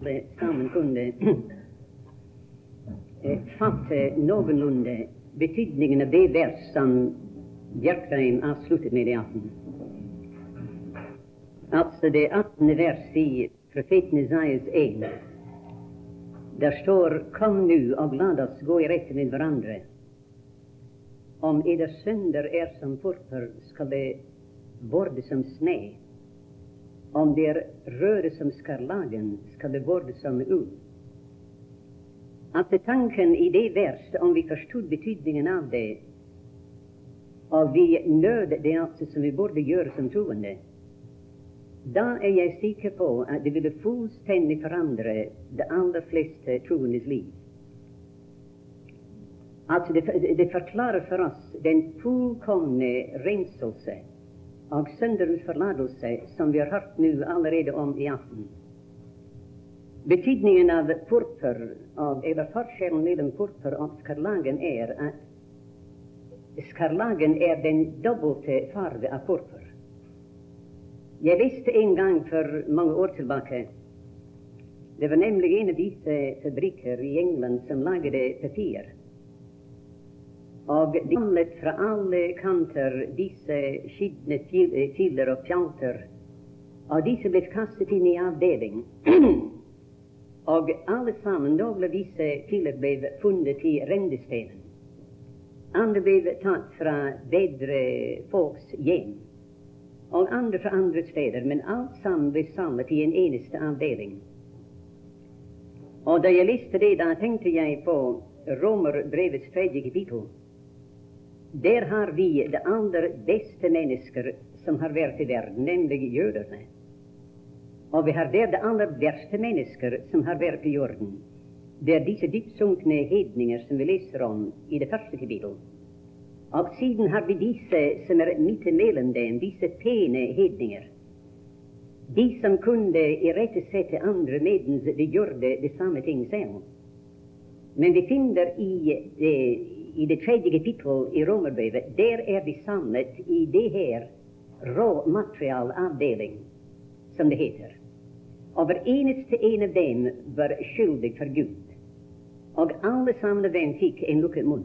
alle kunde kunne eh, fatte betydningen av det vers som Bjerkreim avslutade med i afton. Alltså det 18. vers i profeten Isaias 1. Där står Kom nu och la oss gå i rätt med varandra. Om eders synder er som purpur, skall det vorde som snö. Om det är røde som skarlagen, ska det vorde som ull. Att tanken i det vers, om vi förstod betydningen av det, och vi nöd det alltså som vi borde göra som troende, då är jag säker på att det ville fullständigt förändra de allra flesta troendes liv. Att det, det förklarar för oss den fullkomna renselse av synderens förladelse som vi har hört nu allerede om i afton. Betydningen av purpur, av, eller forskjellen mellom purpur och skarlagen, är att skarlagen är den dubbelte farve av purpur. Jag visste en gång för många år tillbaka, Det var nämligen en av dessa fabriker i England som lagade papper. Og de samlet fra alle kanter disse skitne filer og fjalter. Og disse ble kastet inn i avdeling. og alle sammen, noen av disse filer ble funnet i rändestenen. Andre ble tatt fra bedre folks hjem. Og andre fra andre steder. Men alt sammen ble samlet i en eneste avdeling. Og da jeg leste det, da tenkte jeg på Romerbrevets tredje kapittel. Der har vi de aller beste mennesker som har vært i verden, nemlig jødene. Og vi har der de aller verste mennesker som har vært i jorden. Det er disse dyptsunkne hedninger som vi leser om i det første kapittel. Og siden har vi disse som er midt imellom dem, disse pene hedninger. De som kunne irettesette andre medens de gjorde det samme ting selv. Men vi finner i, i det tredje kapitlet i Romarbrevet, där är vi samlat i det här råmaterialavdelning, som det heter. och varenaste eneste en av dem var skyldig för Gud. och alle sammen av dem fikk en lukket mun.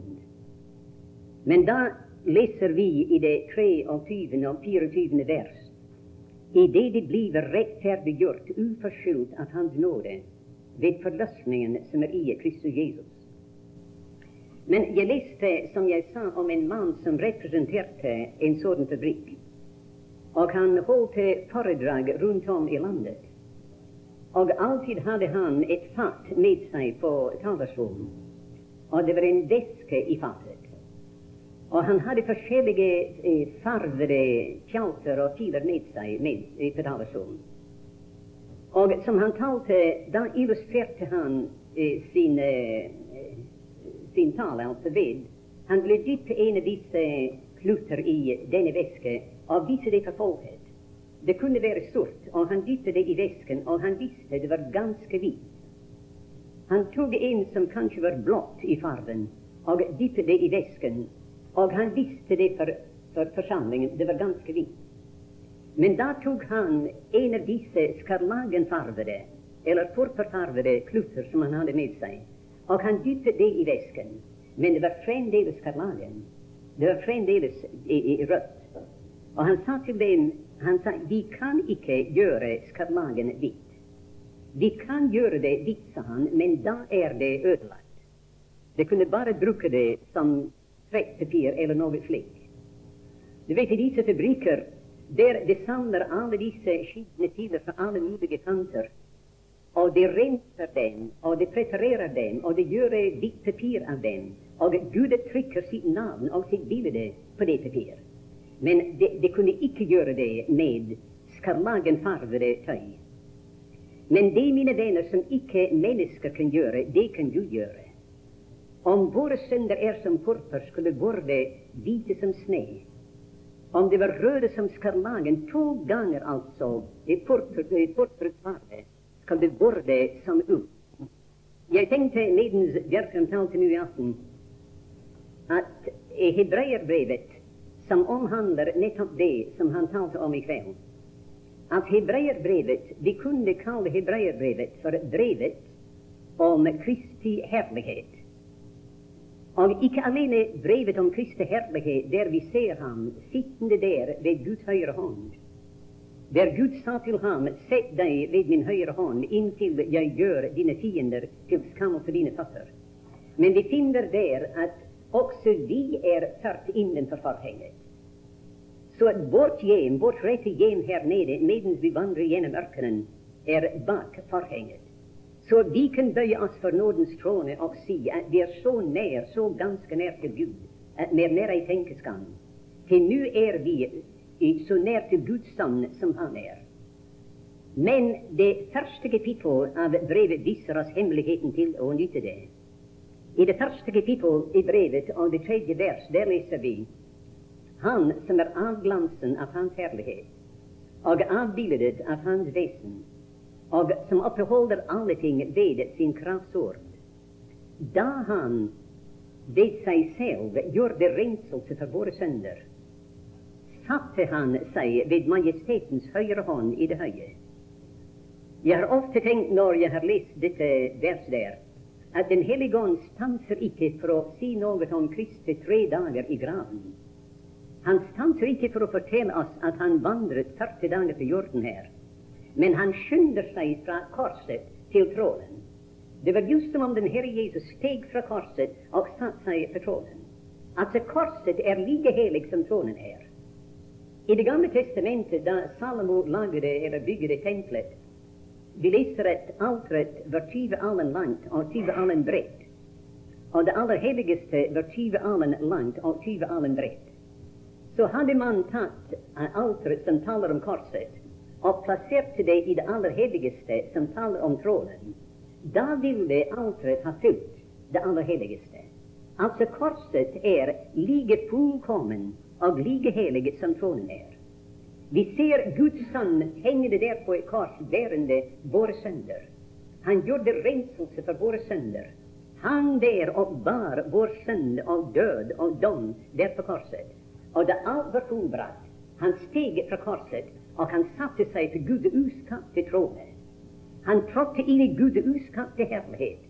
Men då läser vi i det 23. och 24. vers i det de blir rettferdiggjort uforskyldt att Hans nåde vid förlossningen som är i Kristus Jesus. Men jag läste, som jag sa, om en man som representerade en sådan fabrik. Och han höll föredrag runt om i landet. Och alltid hade han ett fat med sig på talarstolen. Och det var en väska i fatet. Och han hade forskjellige eh, farvede tjalter och filer med sig med, eh, på talarstolen. Och som han talte, då illustrerade han eh, sin, eh, sin tala alltså ved Han blev dypt en av dessa eh, klutter i denne väska och visade det för folket. Det kunde vara sort, och han dyppet det i väskan, och han visste det var ganska vitt. Han tog en som kanske var blått i farven, och dyppet det i väskan, och han visste det för, för församlingen, Det var ganska vitt. Men då tog han en av dessa skarlagenfarvade eller purpurfarvade klutter som han hade med sig. Och han dypte det i väskan. Men det var främdeles skarlagen. Det var främdeles i, i, rött. Och han sa till dem han sa, vi kan icke göra skarlagen vitt. Vi kan göra det vitt, sa han, men då är det ödelagt. De kunde bara bruka det som svettepapir eller något fläck. Du vet, i dessa fabriker, där de samlar alla dessa skitna tider för alla möjliga kanter, och de rensar dem, och de preparerar dem, och de gör eh, vitt papir av dem, och Gud trycker sitt namn och sitt bilde på det papir. Men de, de kunde icke göra det med skarlagenfarvade tøy. Men det, mina vänner, som icke människor kan göra, det kan Gud göra. Om våra synder är som purpur, skulle vara vita som snö. Om det var röda som skarlagen, två gånger alltså, i purpurets farge, skal det våre som ull. Jeg tenkte medens Bjerkreim talte nå i aften, at i hebreerbrevet, som omhandler nettopp det som han talte om i kveld, at hebreerbrevet Vi kunne kalle hebreerbrevet for brevet om Kristi herlighet. Og ikke alene brevet om Kristi herlighet, der vi ser ham sittende der ved Guds høyre hånd. Där Gud sa till honom, sätt dig vid min högra hand intill jag gör dina fiender till skam för dina fötter. Men vi finner där att också vi är ført innenfor forhenget. Så att vårt gem, vårt rätta gem här nere, medan vi vandrar genom öknen, är bak förhänget. Så vi kan böja oss för nådens trone och se att vi är så nära, så ganska nära till Gud, att mer nära i tenkes kan. nu är vi så när till Guds son som han är. Men det första kapitlet av brevet visar oss hemligheten till och nyte det. I det första kapitlet i brevet och det tredje vers, där läser vi Han som är avglansen av Hans härlighet och avbildet av Hans väsen och som uppehåller allting ved sin kraftsord. Da han vid sig själv gjorde renselse för våra synder, satte han sig vid majestätens högra hand i det höje. Jag har ofta tänkt, när jag har läst detta vers där, att Den helige Ande stansar icke för att se något om Kristi tre dagar i graven. Han stansar icke för att fortelle oss att han vandrat 40 dagar på jorden här. Men han skyndar sig från korset till tronen. Det var just som om den Herre Jesus steg från korset och satte sig på tronen. Alltså, korset är lika helig som tronen är. In de gamme testament da Salomo lagere er a bigere templet. Die leseret altret Vertive allen land, altieve allen breit. O de allerheiligeste Vertive allen land, altieve allen breit. So hadde man tat a altret som taler om korset, o placerte de i de allerheiligeste som taler om tronen, da ville altret ha fyllt de allerheiligeste. Altså korset er ligget fullkommen av lige helig som tronen är. Vi ser Guds son hängde där på ett kors, bärande våra synder. Han gjorde renselse för våra synder. Han där och bar vår synd och död och dom där på korset. Och det allt var fullbrakt, han steg från korset och han satte sig til Guds uskapte trone. Han trådde in i Guds uskapte härlighet.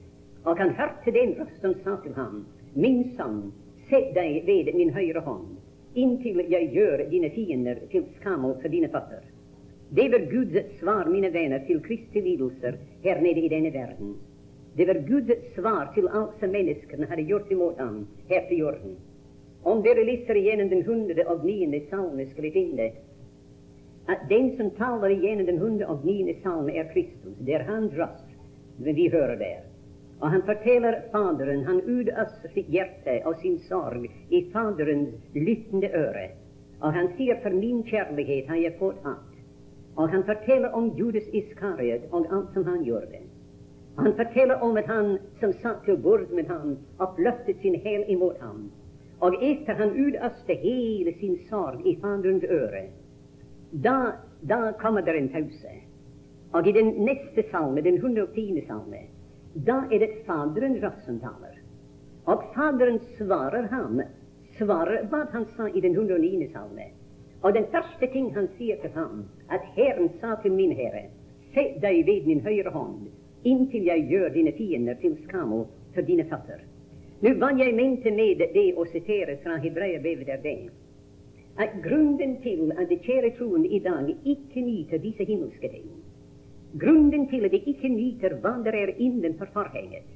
Och han hörde den röst som sa till honom, Min son, sätt dig vid min högra hand intill jag gör dina fiender till skam och för dina fötter. Det var Guds svar, mina vänner, till Kristi lidelser här nere i denna världen. Det var Guds svar till allt som människorna hade gjort emot honom här på jorden. Om dere läser igenom den hundrade och nionde psalmen skulle dere finna, att den som talar igenom den hundrade och nionde psalmen är Kristus. Det är hans röst, vi hör där. Och han förtäller Fadern, han utøser sitt hjärta och sin sorg i Faderns lyttende öre. Och han säger för min kärlek har jag fått allt. Och han förtäller om Judas Iskariot och allt som han gjorde. Han förtäller om att han som satt till bord med ham, oppløftet sin häl emot honom. Och efter han utöste hela sin sorg i Faderns öre, då, då kommer det en pause. Och i den nästa psalmen, den 110. psalmen, da er det Faderens røst som taler. Og Faderen svarer ham, svarer hva han sa i den 109. salme. Og den første ting han sier til ham, at Herren sa til min Herre, sett deg ved min høyre hånd, inntil jeg gjør dine fiender til skamo for dine føtter. Nu vad jag mente med det och citera från Hebreerbrevet, er det Att grunden till att de kära troende i dag nyter dessa himmelska ting, grunnen til at de ikke nyter hva det er innenfor forhenget,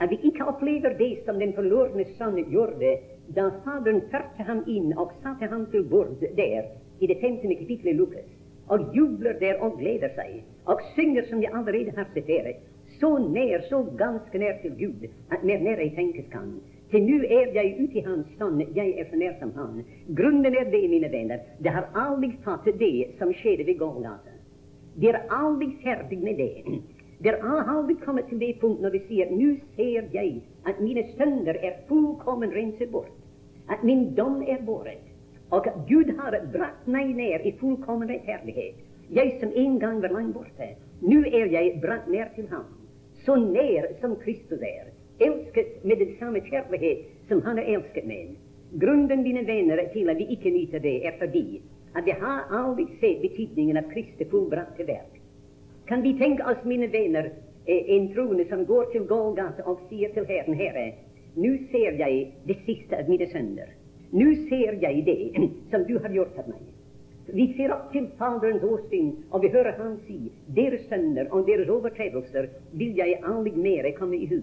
at de ikke opplever det som den forlorne sønn gjorde da Faderen førte ham inn og satte ham til bord der i det femtende kapittelet Lukas, og jubler der og gleder seg, og synger som de allerede har sitert, så nær, så ganske nær til Gud at mer nær jeg tenkes kan. Til nå er jeg ute i hans stand, jeg er så nær som han. Grunnen er det, mine venner, det har aldri tatt det som skjedde ved Golgata. De er aldri ferdig med det. De har aldri kommet til det punkt når de sier nå ser jeg at mine sønner er fullkommen renset bort, at min dom er båret, og at Gud har brakt meg ned i fullkommen rettferdighet. Jeg som en gang var langt borte, nå er jeg brakt ned til ham, så nær som Kristus er elsket med den samme kjærlighet som han er elsket med. Grunnen, mine venner, til at vi ikke nyter det, er fordi at det har aldrig sett betydningen av Kristi fullbrakte verk. Kan vi tänka oss, mina vänner, eh, en troende som går till Golgata och säger till Herren, Herre, nu ser jag det sista av mina synder. Nu ser jag det som du har gjort för mig. Vi ser upp till Faderns åsyn, och vi hör Han säga, deras synder och deras överträdelser vill jag aldrig mer komma i.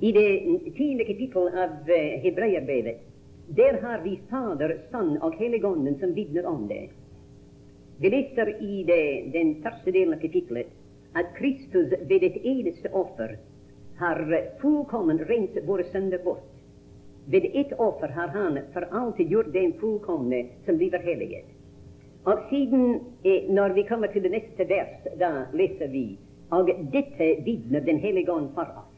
I det mm, tionde kapitlet av eh, Hebreerbrevet, där har vi Fader, Son och Helligånden som vittnar om det. Vi läser i det, den första delen av kapitlet, att Kristus vid ett eneste offer har fullkomligt rensat våra synder bort. Vid ett offer har Han för alltid gjort den fullkomne som blir helliget. Och sedan, eh, när vi kommer till det nästa vers, då läser vi och detta vittnar Den Helige Ande för oss.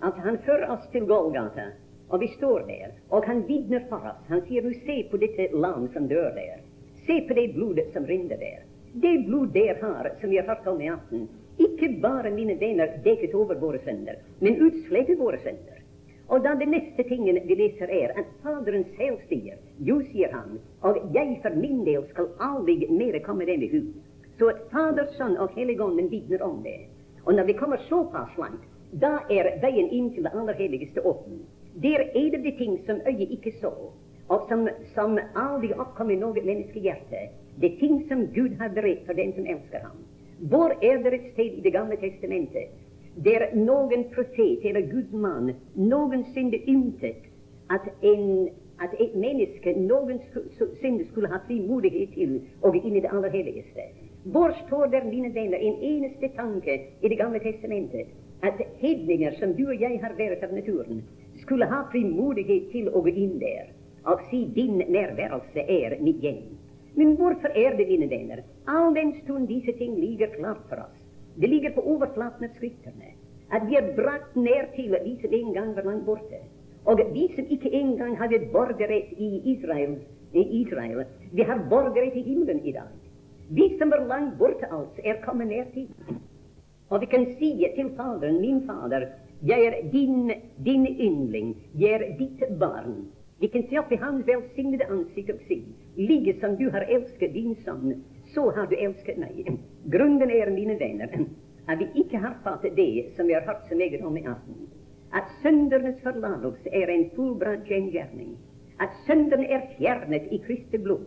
Att Han för oss till Golgata, och vi står där och han vittnar för oss. Han säger du se på detta lamm som dör där. Se på det blodet som rinner där. Det blod där har, som vi har hört om i afton, icke bara mina vänner däckat över våra synder, men utslettet våra synder. Och då det nästa tingen vi läser är att Fadern själv säger, jo, säger han, och jag för min del skall aldrig mera komma dem i hug. Så att Fader, Son och Helligånden vittnar om det. Och när vi kommer så pass långt, då är vägen in till det allra heligaste öppen. Der er det de ting som øyet ikke så, og som, som aldri oppkom i noe menneskehjerte. Det ting som Gud har beredt for den som elsker ham. Hvor er det et sted i Det gamle testamentet der noen profet eller Guds mann noensinne ymtet at, en, at et menneske noensinne skulle ha frimodighet til å gå inn i det aller helligste. Hvor står der, mine venner, en eneste tanke i Det gamle testamentet at hedninger som du og jeg har vært av naturen, skulle ha frimodighet till att gå in där och se din närvarelse är, mitt gäng. Men varför är det, mina vänner? all den stund dessa ting ligger klart för oss? Det ligger på överflaten av skrifterna. Att vi är bragt ner till, vi som en gång var langt borta. Och vi som icke en gång hade borgerrätt i Israel, i Israel, vi har borgerrätt i himlen idag. Vi som var långt borta alltså är kommit ner till. Och vi kan säga till Fadern, min Fader, jeg er din, din yndling, jeg er ditt barn. Vi kan se opp i Hans velsignede ansikt og si, like som du har elsket din sønn, så har du elsket meg. Grunnen er, mine venner, at vi ikke har fattet det som vi har hørt så meget om i aften. At syndernes forlatelse er en fullbrakt gengjerning. At synderne er fjernet i Kristi blod.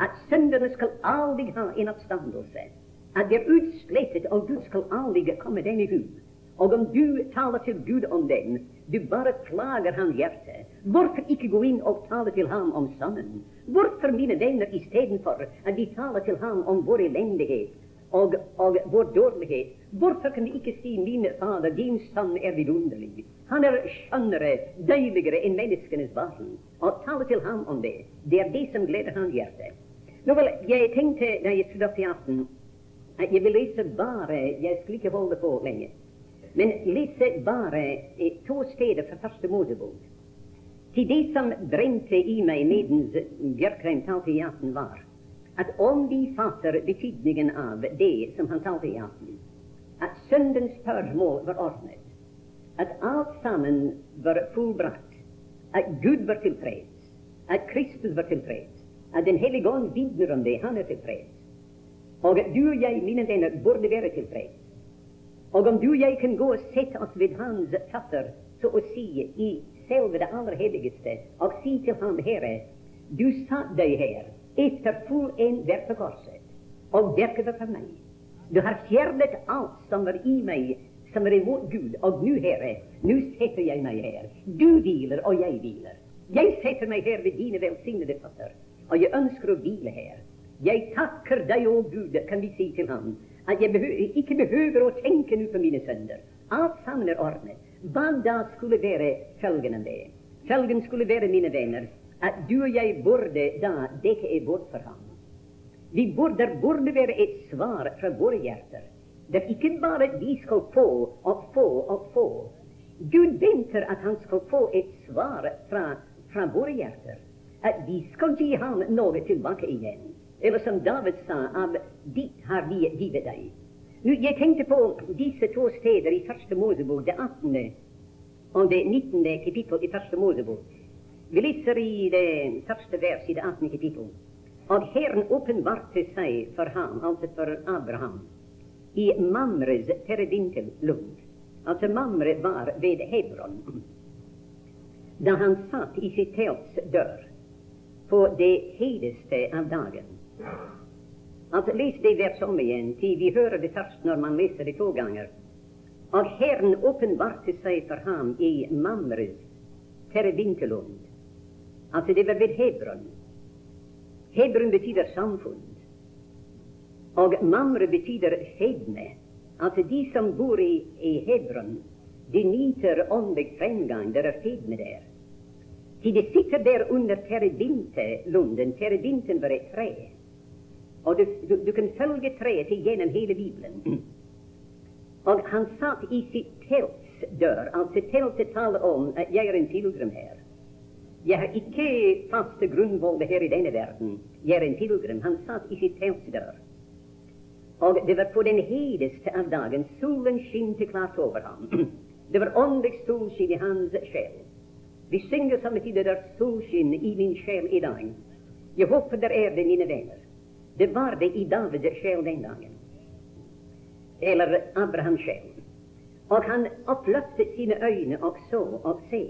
At synderne skal aldri ha en oppstandelse. At de er utslettet, og Gud skal aldri komme den i hug. Og om du taler til Gud om den, du bare plager hans hjerte. Hvorfor ikke gå inn og tale til ham om sammen? Hvorfor, mine venner, istedenfor at vi taler til ham om vår elendighet og, og vår dårlighet, hvorfor kan vi ikke si, mine Fader, din sønn er vidunderlig. Han er skjønnere, deiligere enn menneskenes barn. Og tale til ham om det. Det er det som gleder hans hjerte. Nå vel, jeg tenkte da jeg skulle opp i aften, at jeg vil lese bare Jeg skal ikke holde på lenge. Men lese bare to steder fra Første Mosebok. Til det som brente i meg medens Bjørkreim talte i aften, var at om vi fatter betydningen av det som han talte i aften, at syndens spørsmål var ordnet, at alt sammen var fullbrakt, at Gud var tilfreds, at Kristus var tilfreds, at Den hellige ånd vitner om det, han tilfreds, og du og jeg, mine venner, burde tilfreds. Og om du og jeg kan gå og sette oss ved hans føtter, så å si, i selve det aller helligste, og si til ham, Herre, du satt deg her efter full en verk på korset, og verkade för mig. Du har fjärdat allt som var i mig, som var emot Gud, Och nu, Herre, nu sätter jag mig här. Du vilar och jag vilar. Jag sätter mig här vid dina välsignade fötter. Och jag önskar att vila här. Jag tackar dig, o Gud, kan vi säga till honom at jeg behøver, ikke behøver å tenke nå på mine sønner. Alt sammen er ordnet. Hva da skulle være følgen av det? Følgen skulle være, mine venner, at du og jeg burde da dekke et bort for ham. Vi burde, der burde være et svar fra våre hjerter. Det er ikke bare at vi skal få og få og få. Gud venter at han skal få et svar fra, fra våre hjerter. At vi skal gi ham noe tilbake igjen. Eller som David sa, av ditt har vi givit dig'. Nu, jag tänkte på dessa två städer i Första Mosebok, det artonde och det nittonde kapitlet i Första Mosebok. Vi läser i det första vers i det artonde kapitlet. Och Herren uppenbarte sig för ham, alltså för Abraham, i Mamres terebintelund. Alltså, Mamre var vid Hebron. Där han satt i sitt tälts dörr på det hedeste av dagen. Altså, Les det verset om igjen, til vi hører det først når man leser det to ganger. Og Herren åpenbarte seg for ham i Mamres terebintelund. Altså, det var ved Hebron. Hebron betyder samfunn. Og Mamre betyder hedne. Altså, de som bor i, i Hebron, de nyter åndelig fremgang. Det er hedne der. De, de sitter der under terebintelunden. Terebinten var et tre. Og du, du, du kan følge treet gjennom hele Bibelen. Og han satt i sitt telts dør. Altså teltet taler om at jeg er en pilegrim her. Jeg har ikke faste grunnvoller her i denne verden. Jeg er en pilegrim. Han satt i sitt telts dør. Og det var på den hedeste av dagen. Solen skinte klart over ham. Det var åndelig solskinn i hans sjel. Vi synger samtidig det er solskinn i min sjel i dag. Jeg håper det er det, mine venner. Det var det i Davids själ den dagen. Eller Abrahams själ. Och han upplöpte sina ögon och så och se.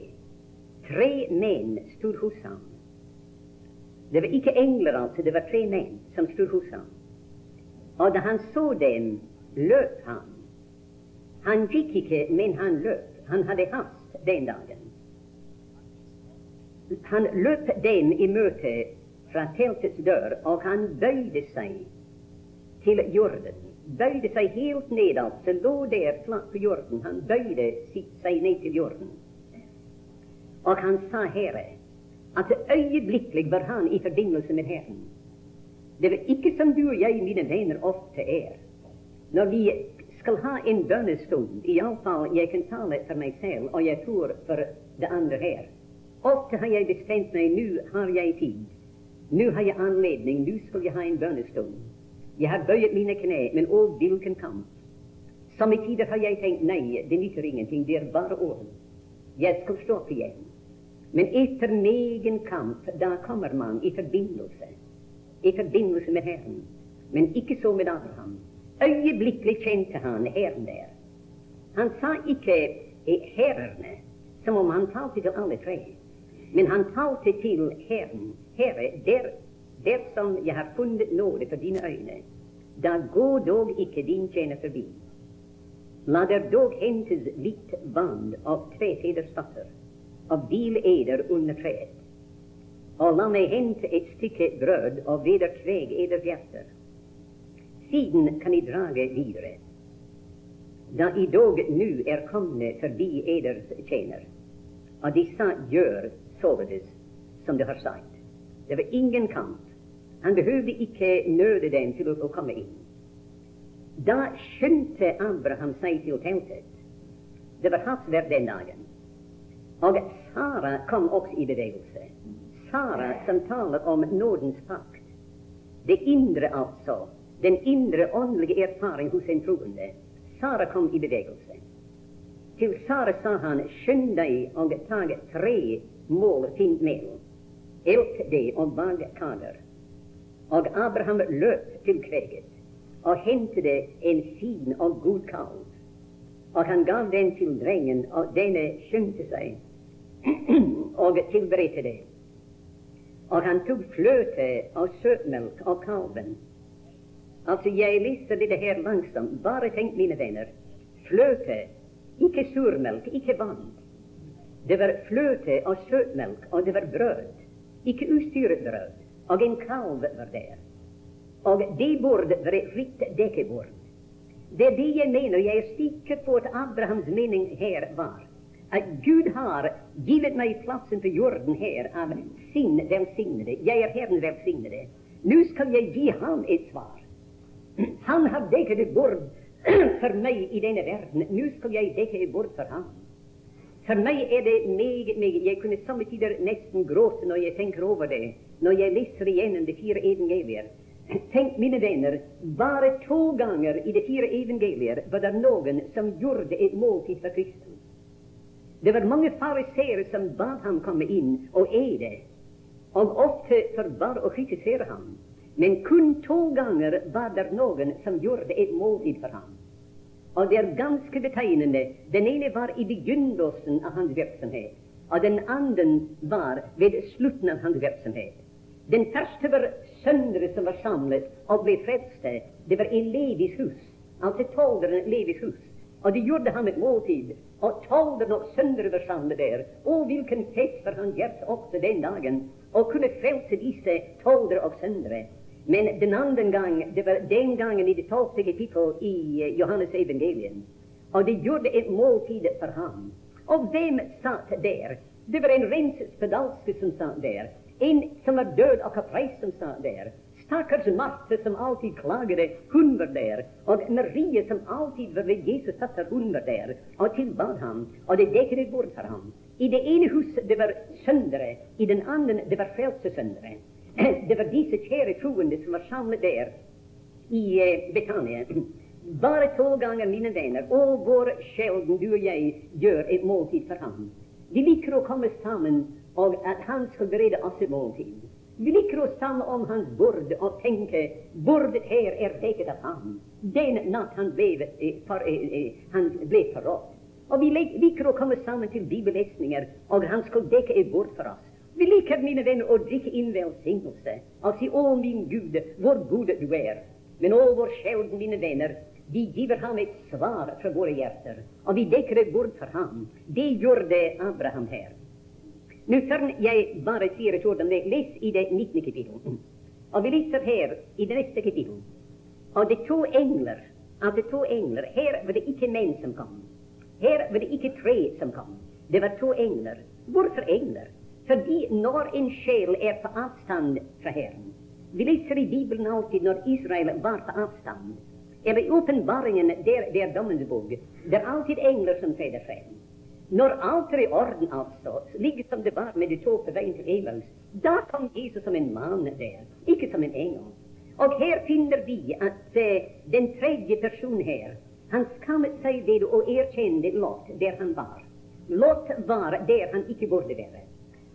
Tre män stod hos honom. Det var icke änglar alltså, Det var tre män som stod hos honom. Och när han såg dem, löp han. Han gick icke, men han löp. Han hade hast den dagen. Han löp dem i möte från tältets dörr och han böjde sig till jorden. böjde sig helt nedåt, så låg där platt på jorden. Han böjde sig ned till jorden. Och han sa Herre, att ögonblickligen var han i förbindelse med Herren. Det var icke som du och jag, mina vänner, ofta är, när vi skall ha en bönestund, i alla fall jag kan tala för mig själv och jag tror för de andra här. Ofta har jag bestämt mig, nu har jag tid. Nu har jag anledning. nu skulle jag ha en bönestund. Jag har böjt mina knä, men åh, vilken kamp! Som i tider har jag tänkt, nej, det nyttar ingenting, det är bara ord. Jag ska stå upp igen. Men efter megen kamp, där kommer man i förbindelse, I förbindelse med Herren. Men icke så med Abraham. Ögonblickligt kände han Herren där. Han sa icke Herren, som om han talte till alla tre. Men han talte til Herren. Herre, der, der som jeg har funnet nåde for dine øyne, da gå dog ikke din tjener forbi. La der dog hentes hvitt vann av tre av vileder under treet. Og la meg hente et stykke brød og vedertveg eders hjerter. Siden kan I drage videre. Da I dog nu er komne forbi eders tjener, og de sa gjør således som de har sagt. Det var ingen kamp. Han behövde icke nöda dem till att komma in. Då skymte Abraham sig till tältet. Det var hans den dagen. Och Sara kom också i bevegelse. Sara som talar om nådens pakt. Det inre alltså, Den inre andliga erfaringen hos en troende. Sara kom i bevegelse. Till Sara sa han, skynda dig och tag tre målfint mel. Elt det og bak kader. Og Abraham løp til kveget og hämtade en fin og god kalv. Og han gav den til drengen, og denne skyndte seg og tilberedte det. Og han tok fløte og søtmelk av kalven. Altså, jeg leser det her langsomt. Bare tenk, mine venner. Fløte, ikke surmelk, ikke vann. Det var flöte och sötmjölk och det var bröd, icke ustyret bröd, och en kalv var där. Och det bordet var ett fritt däckebord. Det är det jag menar, jag är säker på att Abrahams mening här var att Gud har givit mig platsen på jorden här av sin välsignade. Jag är Herren välsignade. Nu ska jag ge han ett svar. Han har däckat ett bord för mig i denna världen. Nu ska jag däcka ett bord för honom. För mig är det mig, mig. Jag kunde samtidigt nästan gråta när jag tänker över det, när jag läser igenom de fyra evangelier. Tänk, mina vänner, bara två gånger i de fyra evangelier var det någon som gjorde ett måltid för Kristus. Det var många fariséer som bad honom komma in och äta, och ofta förbar och kritiserade honom. Men kun två gånger var det någon som gjorde ett måltid för honom. Og det er ganske betegnende. Den ene var i begynnelsen av hans virksomhet, og den andre var ved slutten av hans virksomhet. Den første var søndre som var samlet og ble frelste. Det var i Levis hus, altså tolderen Levis hus. Og de gjorde ham et måltid, og tolvdagen og søndre var samlet der. Å, hvilken fest var han gjort også den dagen, och kunne frelse disse toldere og søndre. Men den andra gången, det var den gången i det tolfte kapitlet i Johannes evangelium. Och de gjorde ett måltid för honom. Och vem satt där? Det var en renset spedalske som satt där. En som var död och kapris som satt där. Stackars Marta som alltid klagade. Hon var där. Och Maria som alltid var vid Jesus satt hon var där. Och tillbad honom. Och det däckade bort för honom. I det ena huset det var syndare, i den andra, det var frelsesyndere. Det var disse kjære troende som var samlade der i eh, Betania. Bare to ganger, mine venner, og hvor sjelden du og jeg gjør et måltid for ham. Vi liker å komme sammen, og at han skal berede oss et måltid. Vi liker å samle om hans bord og tenke bordet her er dekket av ham. Den natt han ble, eh, for, eh, eh, han ble forrådt. Og vi liker å komme sammen til bibellesninger, og han skal dekke et bord for oss. Vi heb, mine venner, å drikke in velsignelse og si 'Å, min Gud, hvor god du er'. Men å, hvor sjelden, mine venner, vi giver ham ett svar fra våra hjärtan. Och vi dekker ett bord för ham. Det gjorde Abraham her. Nu før jag bare säga ett ord om det, Läs i det 19. kapitlet. Och vi läser her i det neste kapitlet. Og de to engler, av de två engler Her var det ikke män som kom. Her var det ikke tre som kom. Det var två engler. Varför engler? Fordi når en sjel er på avstand fra Herren Vi leser i Bibelen alltid når Israel var på avstand. Eller i åpenbaringen, der det er dommens bok. Det er alltid engler som trer frem. Når i orden, altså, like som det var med de to på veien til kom Jesus som en mann der, ikke som en engel. Og her finner vi at den tredje personen her, han skammet seg ved å erkjenne Lot der han var. Lot var der han ikke burde være.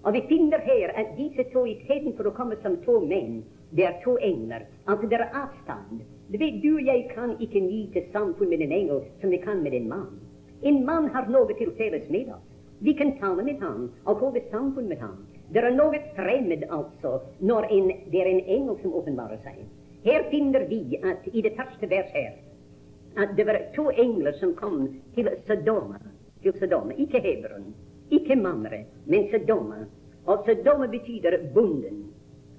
Og vi finner her at disse to istedenfor å komme som to menn, det er to engler. Altså det er avstand. Du vet, du og jeg kan ikke nyte samfunn med en engel som vi kan med en mann. En mann har noe til felles med oss. Vi kan tale med ham og holde samfunn med ham. Det er noe fremmed, altså, når en, det er en engel som åpenbarer seg. Her finner vi at i det første vers her at det var to engler som kom til Sodoma, til Sodoma, ikke Hebron. Icke Mamre, men Sedoma. Och Sedoma betyder bunden.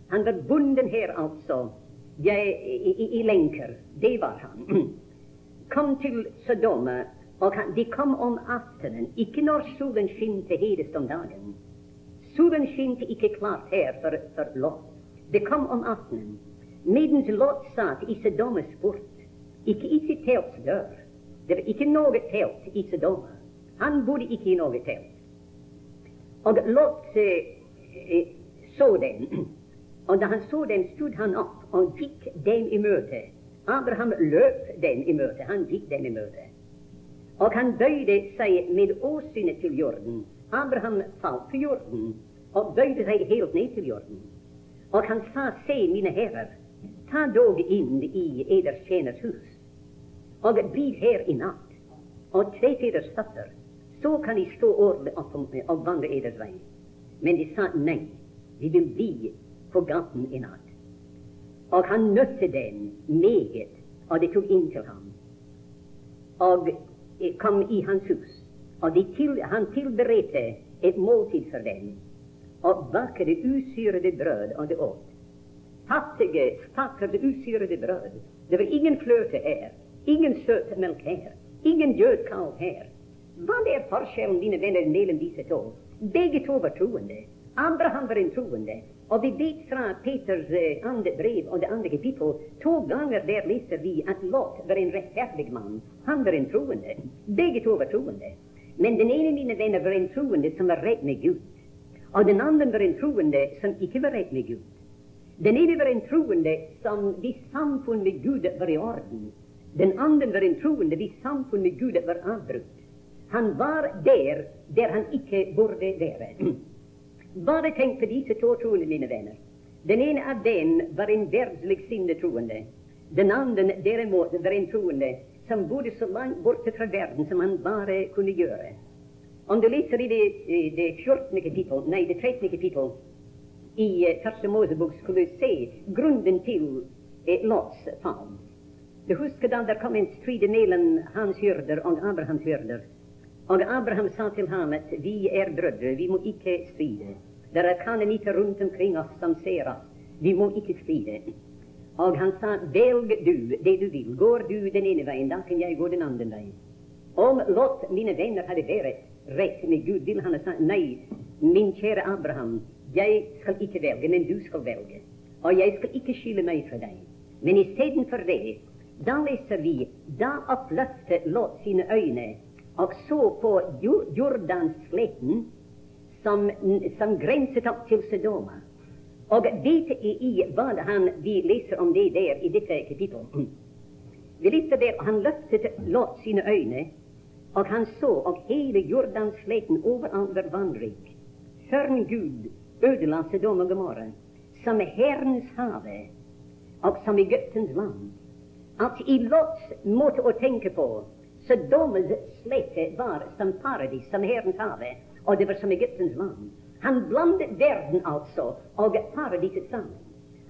Han var bunden här alltså, ja, i, i, i, länkar. Det var han. Kom till Sedoma, och han, de kom om aftonen, icke när solen skinte hedest om dagen. Solen skinte icke klart här för, för Lot. De kom om aftonen, medens Lot satt i Sodomas port, icke i sitt tälts dörr. Det var icke något tält i Sedoma. Han bodde icke i något tält. Og Lot eh, så den. Og da han så den, stod han opp og gikk dem i møte. Abraham løp dem i møte. Han gikk dem i møte. Og han bøyde seg med åsynet til jorden. Abraham falt til jorden og bøyde seg helt ned til jorden. Og han sa, se, mine herrer, ta dog inn i eders tjeners hus, og bli her i natt, og tre eders datter så kan de stå år opp og vandre eders vei. Men de sa nei, vi vil bli på gaten i natt. Og han nötte dem meget, og de tok inn til ham. Og kom i hans hus. Og til, han tilberedte et måltid for dem, og bakte usyrede brød, og de åt. Fattige, stakkars usyrede brød. Det var ingen fløte her, ingen søt melk her, ingen gjødkalv her. Vad är forskjellen, mine vänner, mellan dessa två? Bägge två var troende. Abraham var en troende. Och vi vet från Peters eh, andra brev och det andra kapittel två gånger där läser vi att Lot var en rättfärdig man. Han var en troende. Bägge två var troende. Men den ene mina vänner, var en troende som var rätt med Gud. Och den andre var en troende som icke var rätt med Gud. Den ene var en troende som vid samfund med Gud var i orden. Den andre var en troende vid samfund med Gud var avbrutet. Han var der der han ikke burde være. Bare tenk på disse to troende, mine venner. Den ene av dem var en verdslig sinnetroende. Den andre derimot var en troende som bodde så langt borte fra verden som han bare kunne gjøre. Om du leser i det, det 14. kapittel, nei, det 13. kapittel i uh, Første Mosebok, skulle du se grunnen til uh, Lots fall. Du husker da det kom en strid mellom hans hyrder og Abrahams hyrder. Og Abraham sa til ham at vi er brødre, vi må ikke stride. Det er kanonitter rundt omkring oss som ser oss. Vi må ikke stride. Og han sa, velg du det du vil. Går du den ene veien, da kan jeg gå den andre veien. Om Lot, mine venner, hadde vært rett med Gud, ville han ha sagt nei, min kjære Abraham, jeg skal ikke velge, men du skal velge. Og jeg skal ikke skille meg fra deg. Men istedenfor det, da leser vi, da oppløftet Lot sine øyne och såg på Jordansleten som, som grenset upp till Sodoma. Och det er i vad han, vi läser om det där i detta kapitel. Mm. Vi läser där, han löftet låt sina ögon och han så, og jordans Jordansleten överallt var vandrig. Förrän Gud ödelade Sodoma och Gomorra, som Herrens have och som Egyptens land. Att i Lots måte att tänka på Sodomas slette var som paradis, som Herrens hage, og det var som Egyptens land. Han blandet verden altså og paradiset sammen.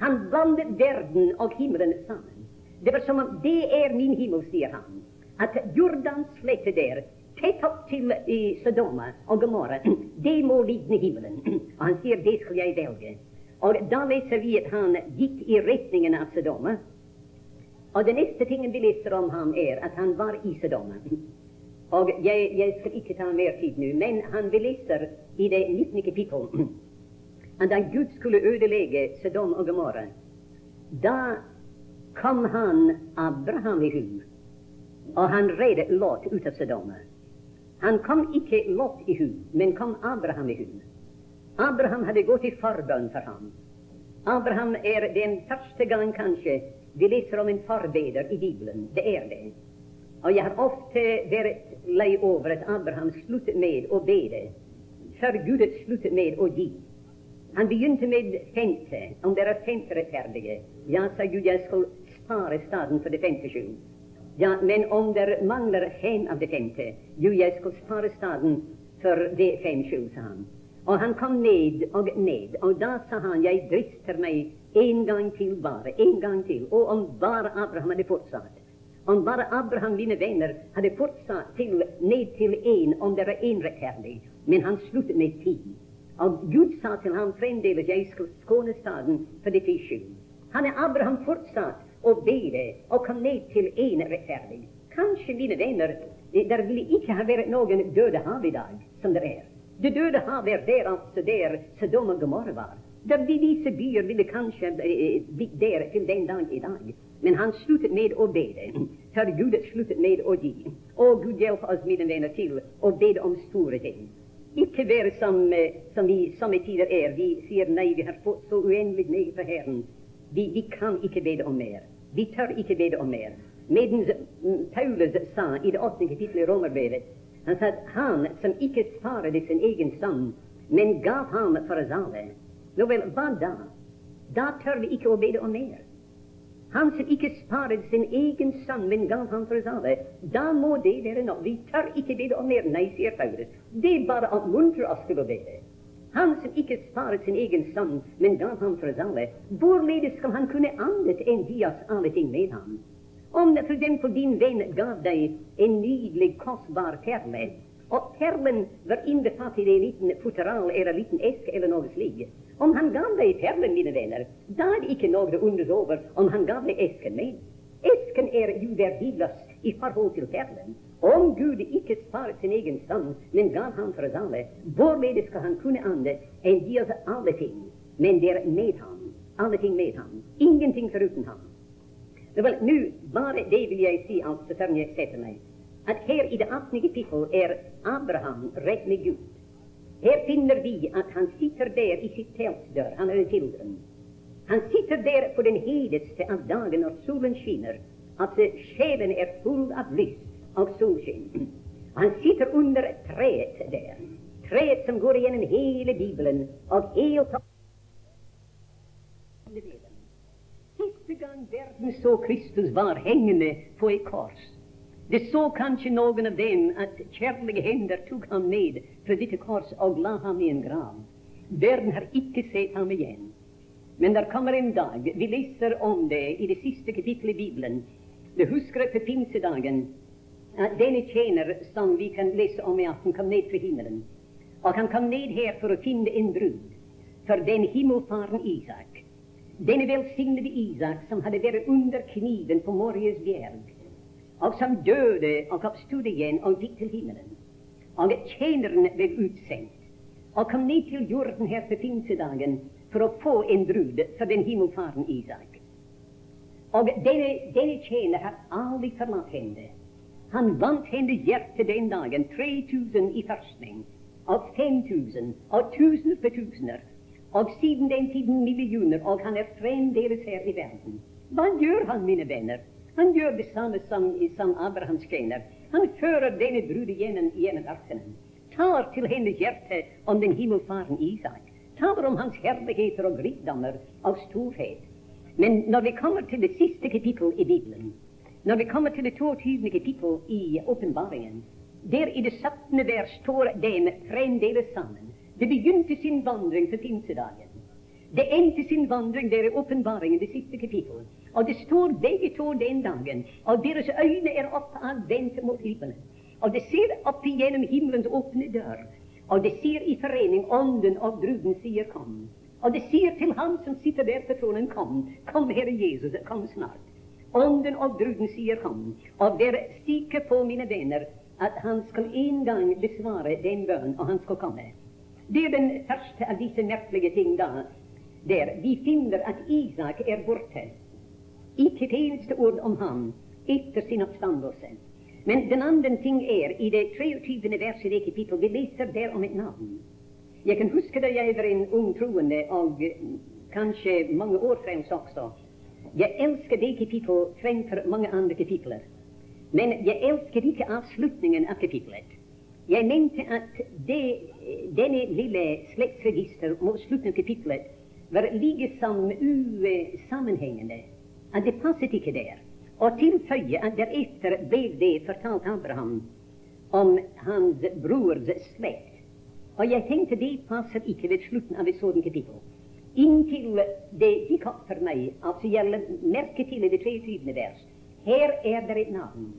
Han blandet verden og himmelen sammen. Det var som om det er min himmel, sier han. At Jordans slette der, tett opp til i Sodoma og Gomorra, det må ligne himmelen. Og han sier det skal jeg velge. Og da leser vi at han gikk i retningen av Sodoma. Og den neste tingen vi leser om ham, er at han var i Sodoma. Og jeg, jeg, skal ikke ta mer tid nå, men han vi leser i det 19. kapittel at da Gud skulle ødelegge Sodom og Gomorra, da kom han Abraham i hu, og han redde Lot ut av Sodoma. Han kom ikke Lot i hu, men kom Abraham i hu. Abraham hadde gått i forbønn for ham. Abraham er den første gang kanskje vi läser om en förbeder i Bibeln, Det är det. Och jag har ofta varit lei över att Abraham slutade med att bede för Gud slutade med att ge. Han begynte med femte. Om det är femte rättfärdige. ja, sa Gud, jag skulle spara staden för det femte sju. Ja, men om det manglar fem av det femte, jo, jag skulle spara staden för det fem sju, sa han. Och han kom ned och ned, och då sa han, jag drister mig en gång till bara, en gång till och om bara Abraham hade fortsatt. Om bara Abraham, mina vänner, hade fortsatt till ned till en, om det var en rättfärdig. Men han slutade med ti. Och Gud sa till honom framdeles, jag ska skåna staden för dette skyld. Han Hade Abraham fortsatt och bede och kom ned till en rättfärdig. Kanske, mina vänner, där ville icke ha varit någon död hav idag, som det är. Det døde hav er der altså der Sodom og Gomorra var. De vise byer ville kanskje blitt der til den dag i dag. Men han sluttet med å bede, før Gud sluttet med å gi. Og Gud hjelpe oss, mine venner, til å bede om store ting. Ikke være som, som vi somme tider er. Vi sier nei, vi har fått så uendelig meget fra Herren. Vi, vi, kan ikke bede om mer. Vi tør ikke bede om mer. Medens Paulus sa i det åttende kapittelet i Romerbrevet Han sa at han som ikke sparet sin egen sønn, men gav ham for oss alle nå vel, hva da? Da tør vi ikke å bede om mer. Han som ikke sparet sin egen sønn, men gav ham for oss alle. Da må det være nok. Vi tør ikke bede om mer. Nei, sier Paulus. Det bare oppmuntrer oss til å bede. Han som ikke sparet sin egen sønn, men gav ham for oss alle. Hvorledes skal han kunne annet enn gi oss alle ting med ham? Om for eksempel din venn gav deg en nydelig, kostbar perle, og perlen var innbefattet i en liten futteral eller en liten eske eller noe slikt, om han gav deg perlen, mine venner, da er det ikke noe å undres over om han gav deg esken med. Esken er jo verdiløs i forhold til perlen. Om Gud ikke sparet sin egen sønn, men gav ham for oss alle, hvorledes skal han kunne annet enn gi oss alle ting? Men det er med ham. Alle ting med ham. Ingenting foruten ham. Vel, nå, bare det vil jeg si, altså, før jeg setter meg, at her i det 18. kapittel er Abraham rett med Gud. Her finner vi at han sitter der i sitt teltdør. Han er en children. Han sitter der på den hedeste av dagen når solen skinner, at sjelen er full av lys og solskinn. Han sitter under treet der, treet som går igjennom hele Bibelen, og helt jorden så Kristus var hengende på et kors. Det så kanskje noen av dem at kjærlige hender tok ham ned fra dette kors og la ham i en grav. Verden har ikke sett ham igjen. Men der kommer en dag, vi leser om det i det siste kapittelet i Bibelen. Du husker på pinsedagen at denne tjener som vi kan lese om i aften, kom ned fra himmelen. Og han kom ned her for å finne en brud for den himmelfaren Isak. Denne välsignade Isak som hade varit under kniven på Morges bjerg och som döde och uppstod igen och gick till himmelen. Och tjänaren blev utsänd och kom ner till jorden här på pinsedagen för att få en brud för den himmelfaren Isak. Och denne, denne tjänare har aldrig förlatt henne. Han vant henne hjärta den dagen. 3000 i förstning, och 5000, och tusen för tusener. Og siden den tiden millioner, og han er fremdeles her i verden. Hva gjør han, mine venner? Han gjør det samme som, som Abrahams kvinner. Han fører denne brud gjennom, gjennom ørkenen. Tar til hennes hjerte om den himmelfaren Isak. Taler om hans herligheter og rikdommer og storhet. Men når vi kommer til det siste kapittel i Bibelen, når vi kommer til det 22. kapittel i Åpenbaringen, der i det 17. vers står dem fremdeles sammen. Det begynte sin vandring för pinsedagen. Det endte sin vandring der i Åpenbaringen, det siste kapittel. Og det står begge to den dagen, og deres øyne er oppadvendte mot himmelen. Og det ser opp igjennom himmelens åpne dør. Og det ser i forening Ånden og bruden sier 'kom'. Og det sier til ham som sitter der på tronen 'kom'. Kom, Herre Jesus, kom snart. Ånden og bruden sier 'kom'. Og vær stikker på, mine venner, at han skal en gang besvare den bønnen, og han skal komme. Det er den første av disse merkelige ting da, der vi finner at Isak er borte. Ikke et eneste ord om ham etter sin oppstandelse. Men den andre ting er, i det 23. verset i det kapittel, vi leser der om et navn. Jeg kan huske da jeg var en ung troende, og eh, kanskje mange år fremst også. Jeg elsker det kapittel fremfor mange andre kapitler. Men jeg elsker ikke avslutningen av kapitlet. Jeg mente at det, denne lille slektsregister mot slutten av kapitlet var liksom usammenhengende at det passet ikke der. Og tilføye at deretter ble det fortalt Abraham om hans brors slekt. Og jeg tenkte det passer ikke ved slutten av et sånt kapittel. Inntil det gikk opp for meg, altså jeg la merke til i det 23. vers, her er det et navn.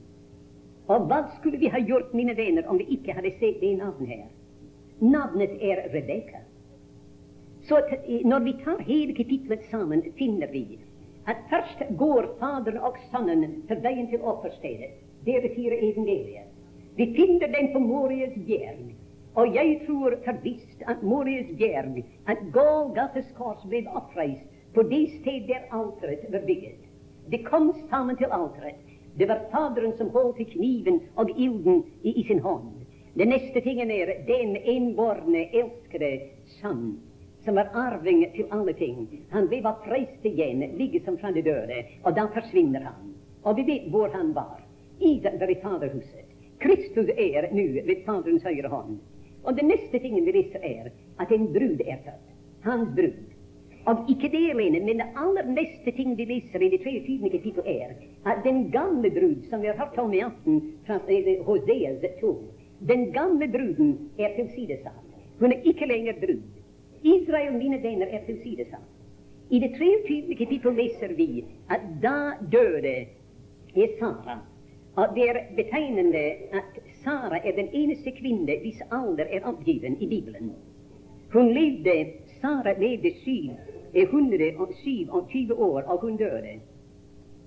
Og hva skulle vi ha gjort, mine venner, om vi ikke hadde sett det navnet her? Namnet är Rebecka. Så eh, när vi tar hela kapitlet samman, finner vi att först går Fadern och Sonen til vägen till offerstället. Det betyder evangeliet. Vi finner den på Morias järn. Och jag tror förvisst att Morias järn, att Golgatas kors blev oppreist på det sted där altaret var byggt. Det kom samman till altaret. Det var Fadern som höll i kniven och elden i, i sin hand. Det neste tingen er den enbårne, elskede Sønn som var arving til alle ting. Han ble oppreist igjen, ligger som fra de døde, og da forsvinner han. Og vi vet hvor han var. Isak var i Faderhuset. Kristus er nu ved Faderens høyre hånd. Og det neste tingen vi leser, er at en brud er født. Hans brud. Og ikke det alene, men det aller neste ting vi leser i det 23. kapittel, er at den gamle brud, som vi har hørt om i aften fra eh, eh, Hoseas 2, den gamle bruden er tilsidesatt. Hun er ikke lenger brud. Israel, mine venner, er tilsidesatt. I det 23. kapittel leser vi at da døde Sara. Og det er betegnende at Sara er den eneste kvinne hvis alder er oppgiven i Bibelen. Hun levde, Sara levde 127 år, og hun døde.